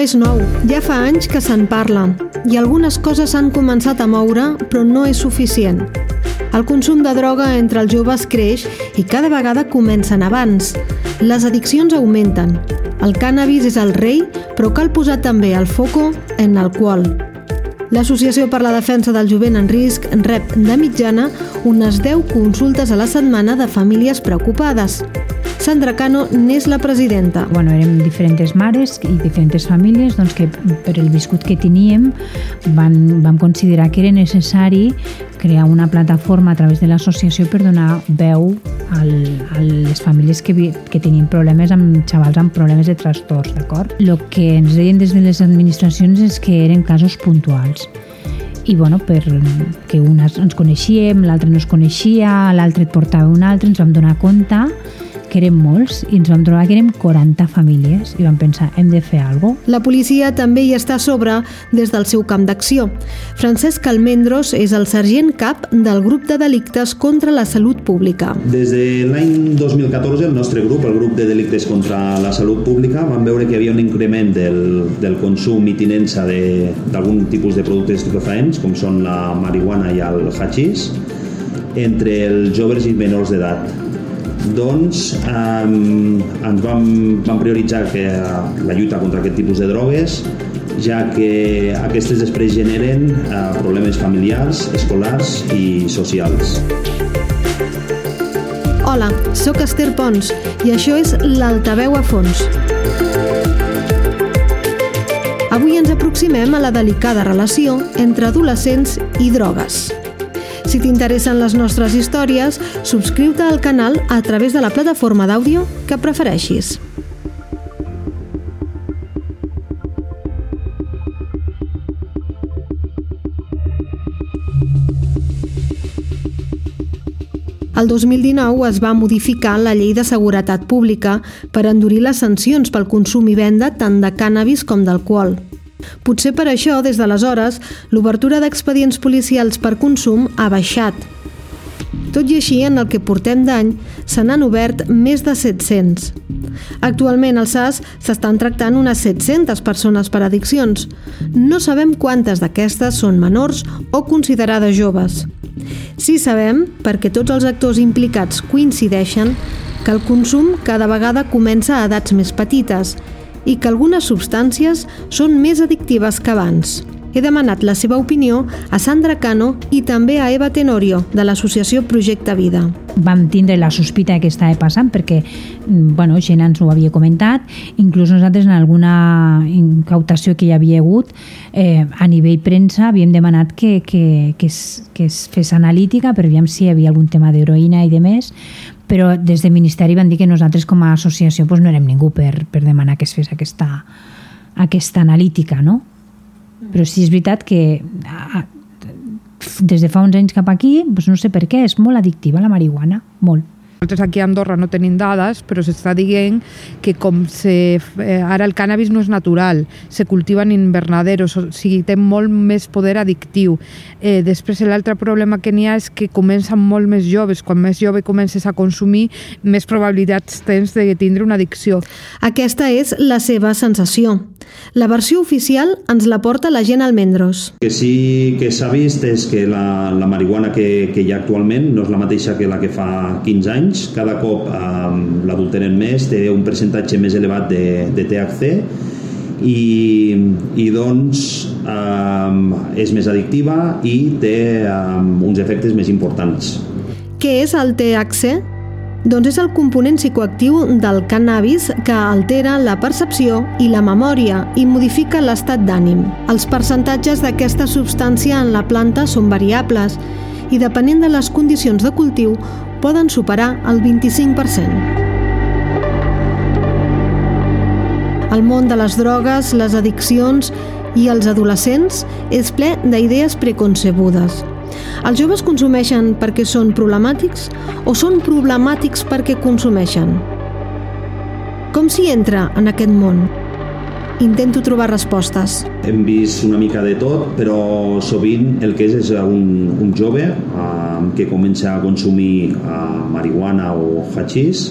és nou, ja fa anys que se'n parla i algunes coses s'han començat a moure, però no és suficient. El consum de droga entre els joves creix i cada vegada comencen abans. Les addiccions augmenten. El cànnabis és el rei, però cal posar també el foco en l'alcohol. L'Associació per la Defensa del Jovent en Risc rep de mitjana unes 10 consultes a la setmana de famílies preocupades. Sandra Cano n'és la presidenta. Bueno, érem diferents mares i diferents famílies doncs, que per el viscut que teníem van, vam considerar que era necessari crear una plataforma a través de l'associació per donar veu al, a les famílies que, que tenien problemes amb xavals amb problemes de trastorns, d'acord? El que ens deien des de les administracions és que eren casos puntuals i bueno, per que una ens coneixíem, l'altra no es coneixia, l'altre et portava un altre, ens vam donar compte que érem molts i ens vam trobar que érem 40 famílies i vam pensar, hem de fer alguna cosa. La policia també hi està a sobre des del seu camp d'acció. Francesc Almendros és el sergent cap del grup de delictes contra la salut pública. Des de l'any 2014 el nostre grup, el grup de delictes contra la salut pública, vam veure que hi havia un increment del, del consum i tinença d'algun tipus de productes estupefaents, com són la marihuana i el hachís, entre els joves i menors d'edat doncs eh, ens vam, vam prioritzar que la lluita contra aquest tipus de drogues ja que aquestes després generen eh, problemes familiars, escolars i socials. Hola, sóc Esther Pons i això és l'Altaveu a fons. Avui ens aproximem a la delicada relació entre adolescents i drogues. Si t'interessen les nostres històries, subscriu-te al canal a través de la plataforma d'àudio que prefereixis. El 2019 es va modificar la llei de seguretat pública per endurir les sancions pel consum i venda tant de cànnabis com d'alcohol. Potser per això, des d'aleshores, l'obertura d'expedients policials per consum ha baixat. Tot i així, en el que portem d'any, se n'han obert més de 700. Actualment al SAS s'estan tractant unes 700 persones per addiccions. No sabem quantes d'aquestes són menors o considerades joves. Sí sabem, perquè tots els actors implicats coincideixen, que el consum cada vegada comença a edats més petites i que algunes substàncies són més addictives que abans. He demanat la seva opinió a Sandra Cano i també a Eva Tenorio, de l'associació Projecte Vida. Vam tindre la sospita que estava passant perquè mm, bueno, gent ens ho havia comentat, inclús nosaltres en alguna incautació que hi havia hagut eh, a nivell premsa havíem demanat que, que, que, es, que es fes analítica per veure si hi havia algun tema d'heroïna i de més, però des del Ministeri van dir que nosaltres com a associació doncs, no érem ningú per, per demanar que es fes aquesta, aquesta analítica, no? Però sí és veritat que des de fa uns anys cap aquí, doncs no sé per què, és molt addictiva la marihuana, molt. Nosaltres aquí a Andorra no tenim dades, però s'està dient que com se, eh, ara el cànnabis no és natural, se cultiva en invernaderos, o sigui, té molt més poder addictiu. Eh, després l'altre problema que n'hi ha és que comencen molt més joves. Quan més jove comences a consumir, més probabilitats tens de tindre una addicció. Aquesta és la seva sensació. La versió oficial ens la porta la gent Almendros. Que sí que s'ha vist és que la, la marihuana que, que hi ha actualment no és la mateixa que la que fa 15 anys, anys, cada cop eh, l'adulteren més, té un percentatge més elevat de, de THC i, i doncs eh, és més addictiva i té eh, uns efectes més importants. Què és el THC? Doncs és el component psicoactiu del cannabis que altera la percepció i la memòria i modifica l'estat d'ànim. Els percentatges d'aquesta substància en la planta són variables i depenent de les condicions de cultiu poden superar el 25%. El món de les drogues, les addiccions i els adolescents és ple d'idees preconcebudes. Els joves consumeixen perquè són problemàtics o són problemàtics perquè consumeixen? Com s'hi entra en aquest món? Intento trobar respostes. Hem vist una mica de tot, però sovint el que és és un, un jove eh, que comença a consumir eh, marihuana o hachís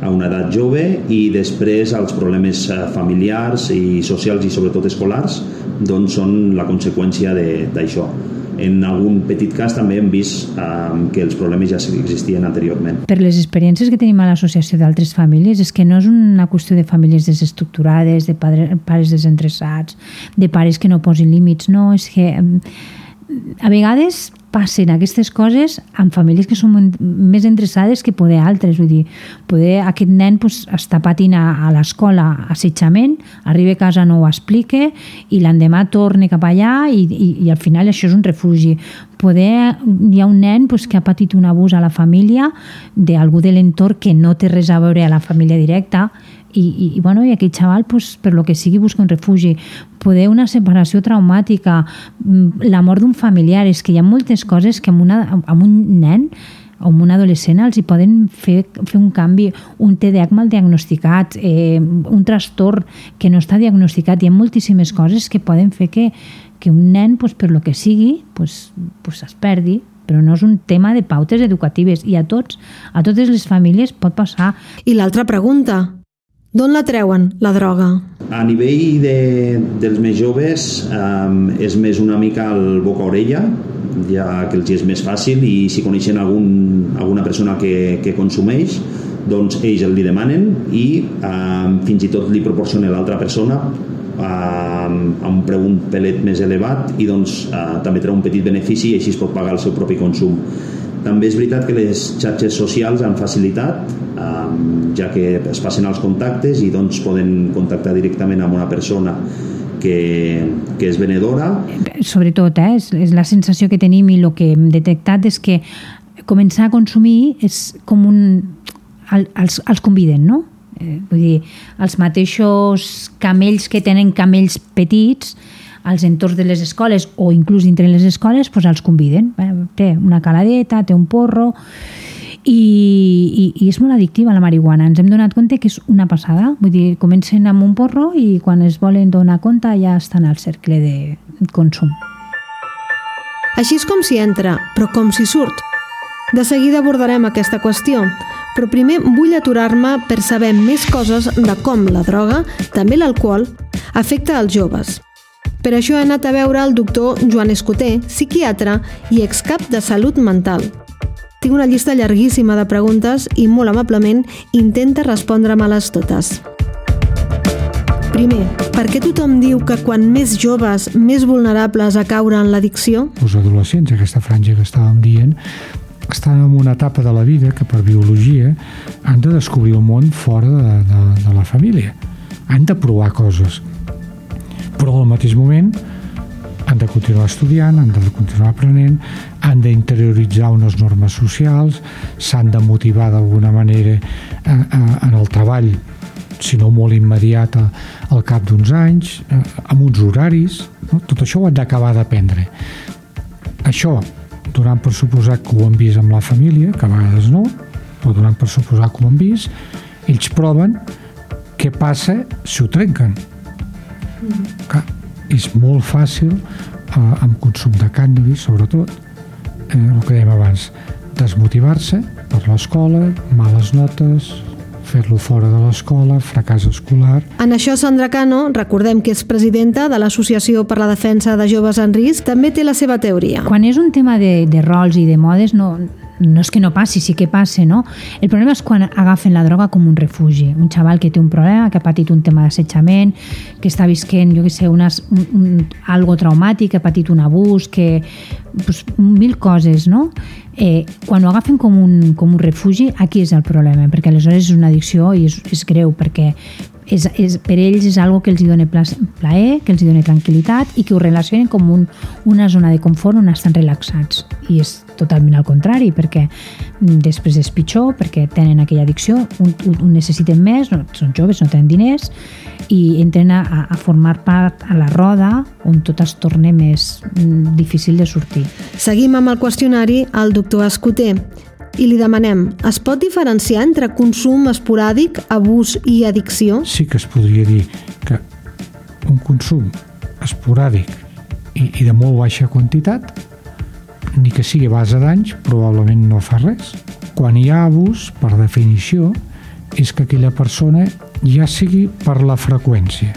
a una edat jove i després els problemes eh, familiars i socials i sobretot escolars doncs són la conseqüència d'això en algun petit cas també hem vist eh, que els problemes ja existien anteriorment. Per les experiències que tenim a l'associació d'altres famílies és que no és una qüestió de famílies desestructurades, de padres, pares desinteressats, de pares que no posin límits, no, és que a vegades passen aquestes coses amb famílies que són més endreçades que poder altres. Vull dir, poder aquest nen pues, està patint a, a l'escola assetjament, arriba a casa no ho explica i l'endemà torna cap allà i, i, i al final això és un refugi. Poder, hi ha un nen pues, que ha patit un abús a la família d'algú de l'entorn que no té res a veure a la família directa i, i, i, bueno, i aquell xaval, pues, per lo que sigui, busca un refugi. Poder una separació traumàtica, mm, la mort d'un familiar, és que hi ha moltes coses que amb, una, amb un nen o amb un adolescent els hi poden fer, fer un canvi, un TDAH mal diagnosticat, eh, un trastorn que no està diagnosticat. Hi ha moltíssimes coses que poden fer que, que un nen, pues, per lo que sigui, pues, pues es perdi però no és un tema de pautes educatives i a tots, a totes les famílies pot passar. I l'altra pregunta, D'on la treuen, la droga? A nivell de, dels més joves eh, és més una mica el boca-orella, ja que els és més fàcil i si coneixen algun, alguna persona que, que consumeix, doncs ells el li demanen i eh, fins i tot li proporciona l'altra persona amb un preu un pelet més elevat i doncs eh, també treu un petit benefici i així es pot pagar el seu propi consum. També és veritat que les xarxes socials han facilitat, eh, ja que es passen els contactes i doncs poden contactar directament amb una persona que, que és venedora. Sobretot, eh, és, és la sensació que tenim i el que hem detectat és que començar a consumir és com un... els, els conviden, no? Eh, vull dir, els mateixos camells que tenen camells petits als entorns de les escoles o inclús dintre les escoles pues, els conviden. Té una caladeta, té un porro i, i, i és molt addictiva la marihuana. Ens hem donat compte que és una passada. Vull dir, comencen amb un porro i quan es volen donar compte ja estan al cercle de consum. Així és com s'hi entra, però com s'hi surt. De seguida abordarem aquesta qüestió, però primer vull aturar-me per saber més coses de com la droga, també l'alcohol, afecta als joves. Per això he anat a veure el doctor Joan Escoter, psiquiatre i excap de salut mental. Tinc una llista llarguíssima de preguntes i molt amablement intenta respondre-me-les totes. Primer, per què tothom diu que quan més joves, més vulnerables a caure en l'addicció? Els adolescents, aquesta franja que estàvem dient, estan en una etapa de la vida que per biologia han de descobrir el món fora de, de, de la família. Han de provar coses però al mateix moment han de continuar estudiant, han de continuar aprenent, han d'interioritzar unes normes socials, s'han de motivar d'alguna manera eh, eh, en el treball, si no molt immediat al cap d'uns anys, eh, amb uns horaris, no? tot això ho han d'acabar d'aprendre. Això, donant per suposat que ho han vist amb la família, que a vegades no, però donant per suposat que ho han vist, ells proven què passa si ho trenquen que és molt fàcil eh, amb consum de cànnabis, sobretot, eh, el que dèiem abans, desmotivar-se per l'escola, males notes, fer-lo fora de l'escola, fracàs escolar... En això, Sandra Cano, recordem que és presidenta de l'Associació per la Defensa de Joves en Risc, també té la seva teoria. Quan és un tema de, de rols i de modes, no, no és que no passi, sí que passe, no? El problema és quan agafen la droga com un refugi. Un xaval que té un problema, que ha patit un tema d'assetjament, que està visquent, jo què sé, unes, un, un, algo traumàtic, que ha patit un abús, que... Pues, mil coses, no? Eh, quan ho agafen com un, com un refugi, aquí és el problema, perquè aleshores és una addicció i és, és greu, perquè és, és, per ells és algo que els dona plaer, que els dona tranquil·litat i que ho relacionen com un, una zona de confort on estan relaxats. I és totalment al contrari, perquè després és pitjor, perquè tenen aquella addicció, un necessiten més, no, són joves, no tenen diners, i entren a, a formar part a la roda on tot es torna més mm, difícil de sortir. Seguim amb el qüestionari al doctor Escoter i li demanem, es pot diferenciar entre consum esporàdic, abús i addicció? Sí que es podria dir que un consum esporàdic i, i de molt baixa quantitat, ni que sigui a base d'anys, probablement no fa res. Quan hi ha abús, per definició, és que aquella persona, ja sigui per la freqüència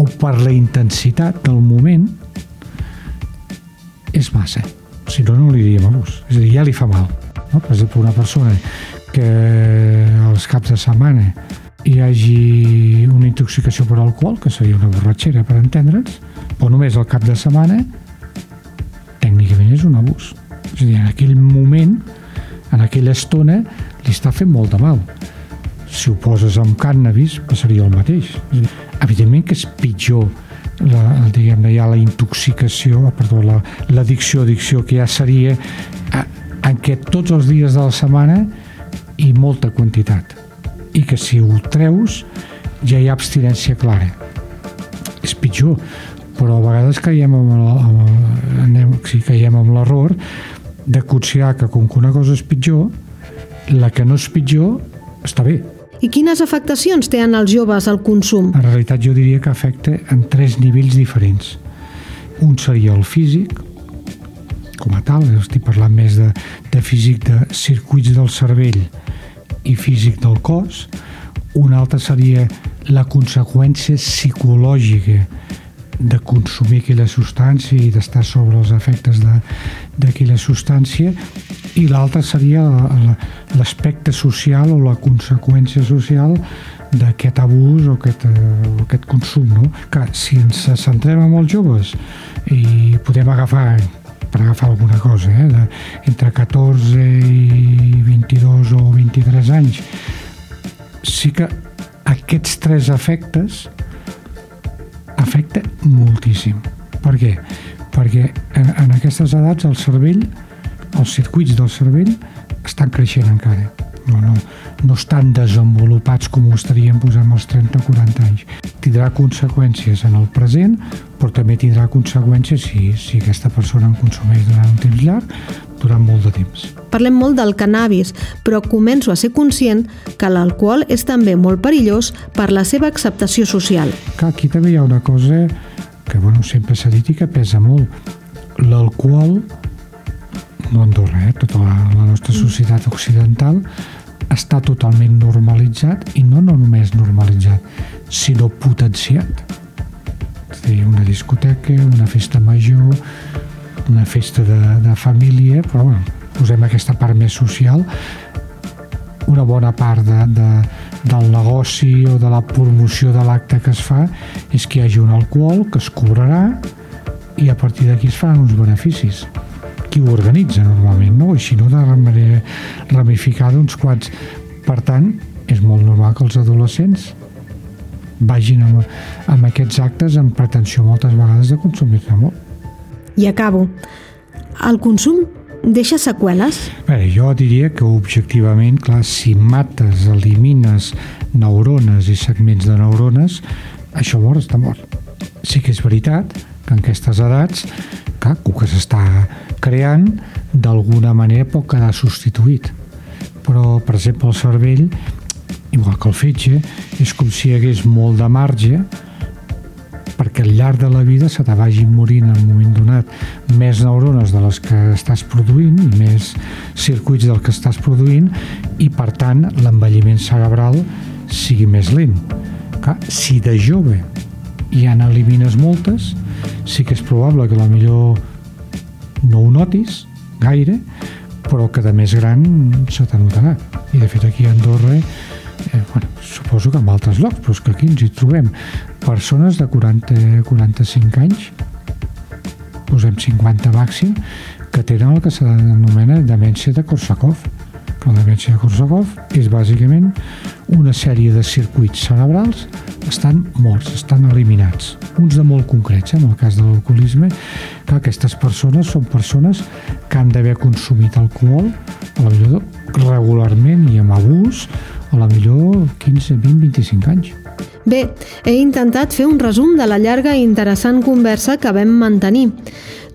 o per la intensitat del moment, és massa. Si no, no li diríem abús. És a dir, ja li fa mal. No? Per exemple, una persona que als caps de setmana hi hagi una intoxicació per alcohol, que seria una borratxera per entendre'ns, o només al cap de setmana, tècnicament és un abús. És a dir, en aquell moment, en aquella estona, li està fent molt de mal. Si ho poses amb cànnabis, passaria el mateix. És dir, evidentment que és pitjor la, diguem ja la intoxicació, perdó, l'addicció, la, addicció que ja seria a, en què tots els dies de la setmana i molta quantitat i que si ho treus ja hi ha abstinència clara és pitjor però a vegades caiem amb el, amb el, anem, sí, caiem amb l'error de considerar que com que una cosa és pitjor la que no és pitjor està bé i quines afectacions tenen els joves al consum? En realitat jo diria que afecta en tres nivells diferents. Un seria el físic, com a tal, estic parlant més de, de físic de circuits del cervell i físic del cos, un altre seria la conseqüència psicològica de consumir aquella substància i d'estar sobre els efectes d'aquella substància i l'altre seria l'aspecte social o la conseqüència social d'aquest abús o aquest, o aquest consum. No? Que si ens centrem en els joves i podem agafar per agafar alguna cosa, eh, de, entre 14 i 22 o 23 anys, sí que aquests tres efectes afecta moltíssim. Per què? Perquè en, en aquestes edats el cervell, els circuits del cervell estan creixent encara. No, no, no estan desenvolupats com ho estaríem posant als 30 o 40 anys. Tindrà conseqüències en el present, però també tindrà conseqüències si, si aquesta persona en consumeix durant un temps llarg, durant molt de temps. Parlem molt del cannabis, però començo a ser conscient que l'alcohol és també molt perillós per la seva acceptació social. Que aquí també hi ha una cosa que bueno, sempre s'ha dit i que pesa molt. L'alcohol, no Andorra, eh? tota la, la nostra societat occidental, està totalment normalitzat i no, no només normalitzat, sinó potenciat dir, una discoteca, una festa major, una festa de, de família, però bueno, posem aquesta part més social, una bona part de, de, del negoci o de la promoció de l'acte que es fa és que hi hagi un alcohol que es cobrarà i a partir d'aquí es faran uns beneficis qui ho organitza normalment, no? Així no de manera ramificada uns quants. Per tant, és molt normal que els adolescents vagin amb, amb aquests actes amb pretensió moltes vegades de consumir-ne molt. I acabo. El consum deixa seqüeles? Bé, jo diria que objectivament, clar, si mates, elimines neurones i segments de neurones, això mort està mort. Sí que és veritat que en aquestes edats, clar, el que s'està creant, d'alguna manera pot quedar substituït. Però, per exemple, el cervell igual que el fetge, és com si hi hagués molt de marge perquè al llarg de la vida se te vagin morint en un moment donat més neurones de les que estàs produint i més circuits del que estàs produint i per tant l'envelliment cerebral sigui més lent. Clar, si de jove ja n'elimines moltes, sí que és probable que la millor no ho notis gaire, però que de més gran se t'anotarà. I de fet aquí a Andorra eh, bueno, suposo que en altres llocs, però és que aquí ens hi trobem persones de 40-45 anys, posem 50 màxim, que tenen el que s'anomena demència de Korsakov. La demència de Korsakov és bàsicament una sèrie de circuits cerebrals estan morts, estan eliminats. Uns de molt concrets, eh? en el cas de l'alcoholisme, que aquestes persones són persones que han d'haver consumit alcohol, a la millor regularment i amb abús, a la millor 15, 20, 25 anys. Bé, he intentat fer un resum de la llarga i interessant conversa que vam mantenir,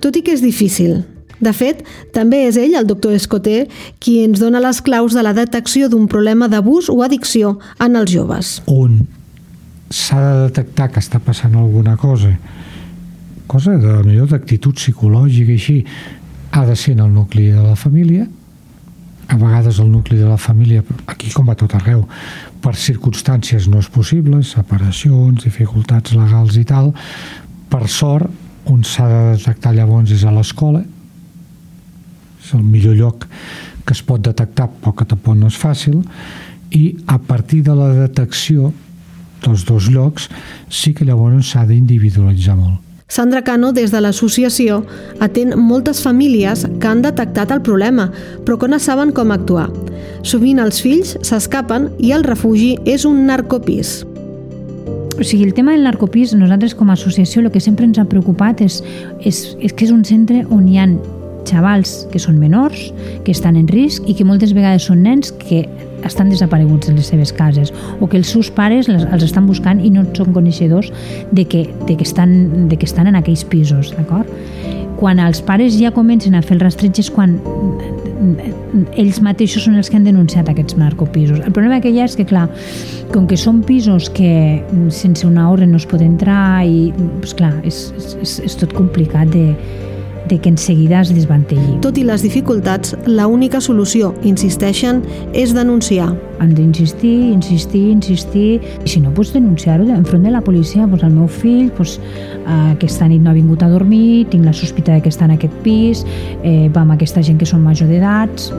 tot i que és difícil. De fet, també és ell, el doctor Escoté, qui ens dona les claus de la detecció d'un problema d'abús o addicció en els joves. On s'ha de detectar que està passant alguna cosa, cosa de millor d'actitud psicològica i així, ha de ser en el nucli de la família, a vegades el nucli de la família, aquí com a tot arreu, per circumstàncies no és possible, separacions, dificultats legals i tal, per sort, on s'ha de detectar llavors és a l'escola, és el millor lloc que es pot detectar, però que tampoc no és fàcil, i a partir de la detecció dels dos llocs sí que llavors s'ha d'individualitzar molt. Sandra Cano, des de l'associació, atén moltes famílies que han detectat el problema, però que no saben com actuar. Sovint els fills s'escapen i el refugi és un narcopís. O sigui, el tema del narcopís, nosaltres com a associació el que sempre ens ha preocupat és, és, és que és un centre on hi ha xavals que són menors, que estan en risc i que moltes vegades són nens que estan desapareguts de les seves cases o que els seus pares els estan buscant i no són coneixedors de que, de que, estan, de que estan en aquells pisos, d'acord? Quan els pares ja comencen a fer el rastreig és quan ells mateixos són els que han denunciat aquests narcopisos. El problema que hi ha és que, clar, com que són pisos que sense una ordre no es pot entrar i, doncs clar, és, és, és tot complicat de, de que en seguida es desmantelli. Tot i les dificultats, la única solució, insisteixen, és denunciar. Han d'insistir, insistir, insistir, i si no, doncs denunciar-ho enfront de la policia, doncs el meu fill doncs, eh, aquesta nit no ha vingut a dormir, tinc la sospita de que està en aquest pis, eh, va amb aquesta gent que són major d'edats,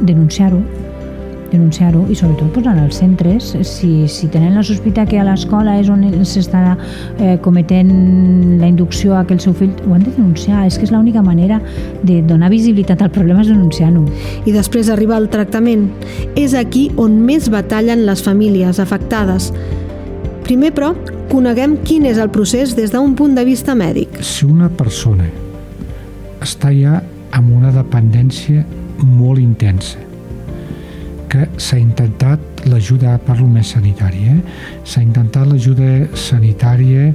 denunciar-ho denunciar-ho i sobretot posar als centres si, si tenen la sospita que a l'escola és on s'està eh, cometent la inducció a que el seu fill ho han de denunciar, és que és l'única manera de donar visibilitat al problema és denunciar-ho. I després arriba el tractament. És aquí on més batallen les famílies afectades. Primer però coneguem quin és el procés des d'un punt de vista mèdic. Si una persona està ja amb una dependència molt intensa que s'ha intentat l'ajuda, parlo més sanitària, eh? s'ha intentat l'ajuda sanitària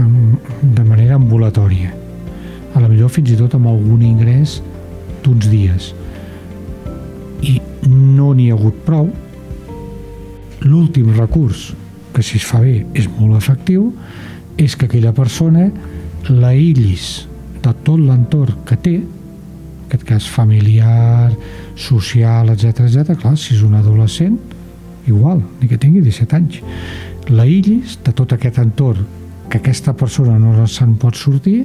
amb, de manera ambulatòria. A la millor fins i tot amb algun ingrés d'uns dies. I no n'hi ha hagut prou. L'últim recurs, que si es fa bé és molt efectiu, és que aquella persona l'aïllis de tot l'entorn que té, en aquest cas familiar, social, etc etc. clar, si és un adolescent, igual, ni que tingui 17 anys. L'aïllis de tot aquest entorn que aquesta persona no se'n pot sortir,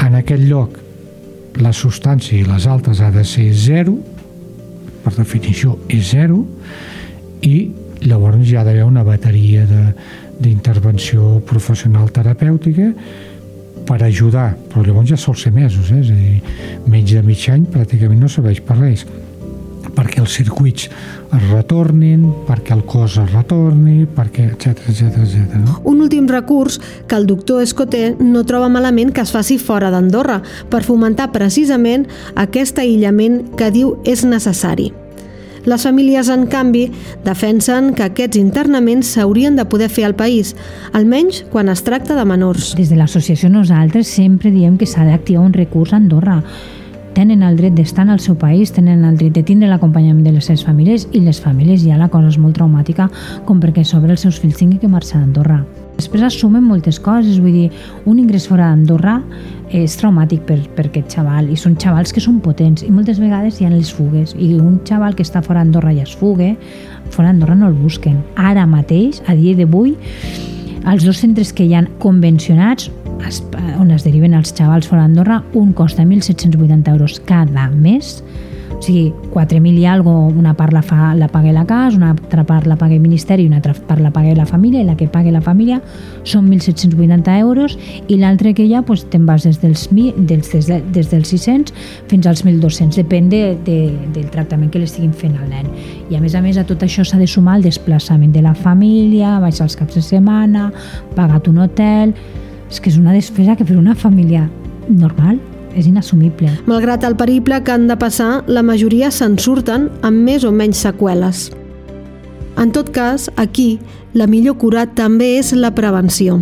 en aquest lloc la substància i les altres ha de ser zero, per definició és zero, i llavors hi ha d'haver una bateria d'intervenció professional terapèutica per ajudar, però llavors ja sol ser mesos, eh? és a dir, menys de mig any pràcticament no serveix per res perquè els circuits es retornin, perquè el cos es retorni, perquè etc etc etc. No? Un últim recurs que el doctor Escoté no troba malament que es faci fora d'Andorra per fomentar precisament aquest aïllament que diu és necessari. Les famílies, en canvi, defensen que aquests internaments s'haurien de poder fer al país, almenys quan es tracta de menors. Des de l'associació nosaltres sempre diem que s'ha d'activar un recurs a Andorra tenen el dret d'estar en el seu país, tenen el dret de tindre l'acompanyament de les seves famílies i les famílies ja la cosa és molt traumàtica com perquè sobre els seus fills tingui que marxar a Andorra. Després assumen moltes coses, vull dir, un ingrés fora d'Andorra és traumàtic per, per aquest xaval i són xavals que són potents i moltes vegades hi ha les fugues i un xaval que està fora d'Andorra i es fugue, fora d'Andorra no el busquen. Ara mateix, a dia d'avui, els dos centres que hi han convencionats on es deriven els xavals fora d'Andorra, un costa 1.780 euros cada mes o sigui, 4.000 i algo, una part la, fa, la paga la casa, una altra part la paga el Ministeri una altra part la paga la família, i la que paga la família són 1.780 euros, i l'altre que hi ha, doncs, te'n vas des dels, des, des, des dels 600 fins als 1.200, depèn de, de, del tractament que l'estiguin fent al nen. I a més a més a tot això s'ha de sumar el desplaçament de la família, baixar els caps de setmana, pagat un hotel... És que és una despesa que per una família normal és inassumible. Malgrat el periple que han de passar, la majoria se'n surten amb més o menys seqüeles. En tot cas, aquí, la millor cura també és la prevenció.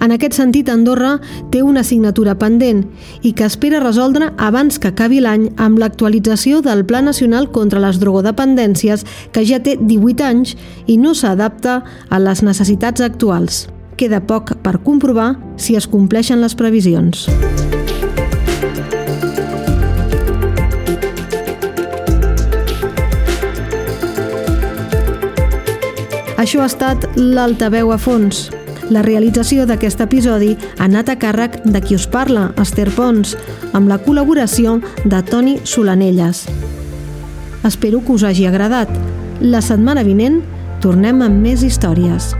En aquest sentit, Andorra té una assignatura pendent i que espera resoldre abans que acabi l'any amb l'actualització del Pla Nacional contra les Drogodependències, que ja té 18 anys i no s'adapta a les necessitats actuals. Queda poc per comprovar si es compleixen les previsions. Això ha estat l'Altaveu a fons. La realització d'aquest episodi ha anat a càrrec de qui us parla, Esther Pons, amb la col·laboració de Toni Solanelles. Espero que us hagi agradat. La setmana vinent tornem amb més històries.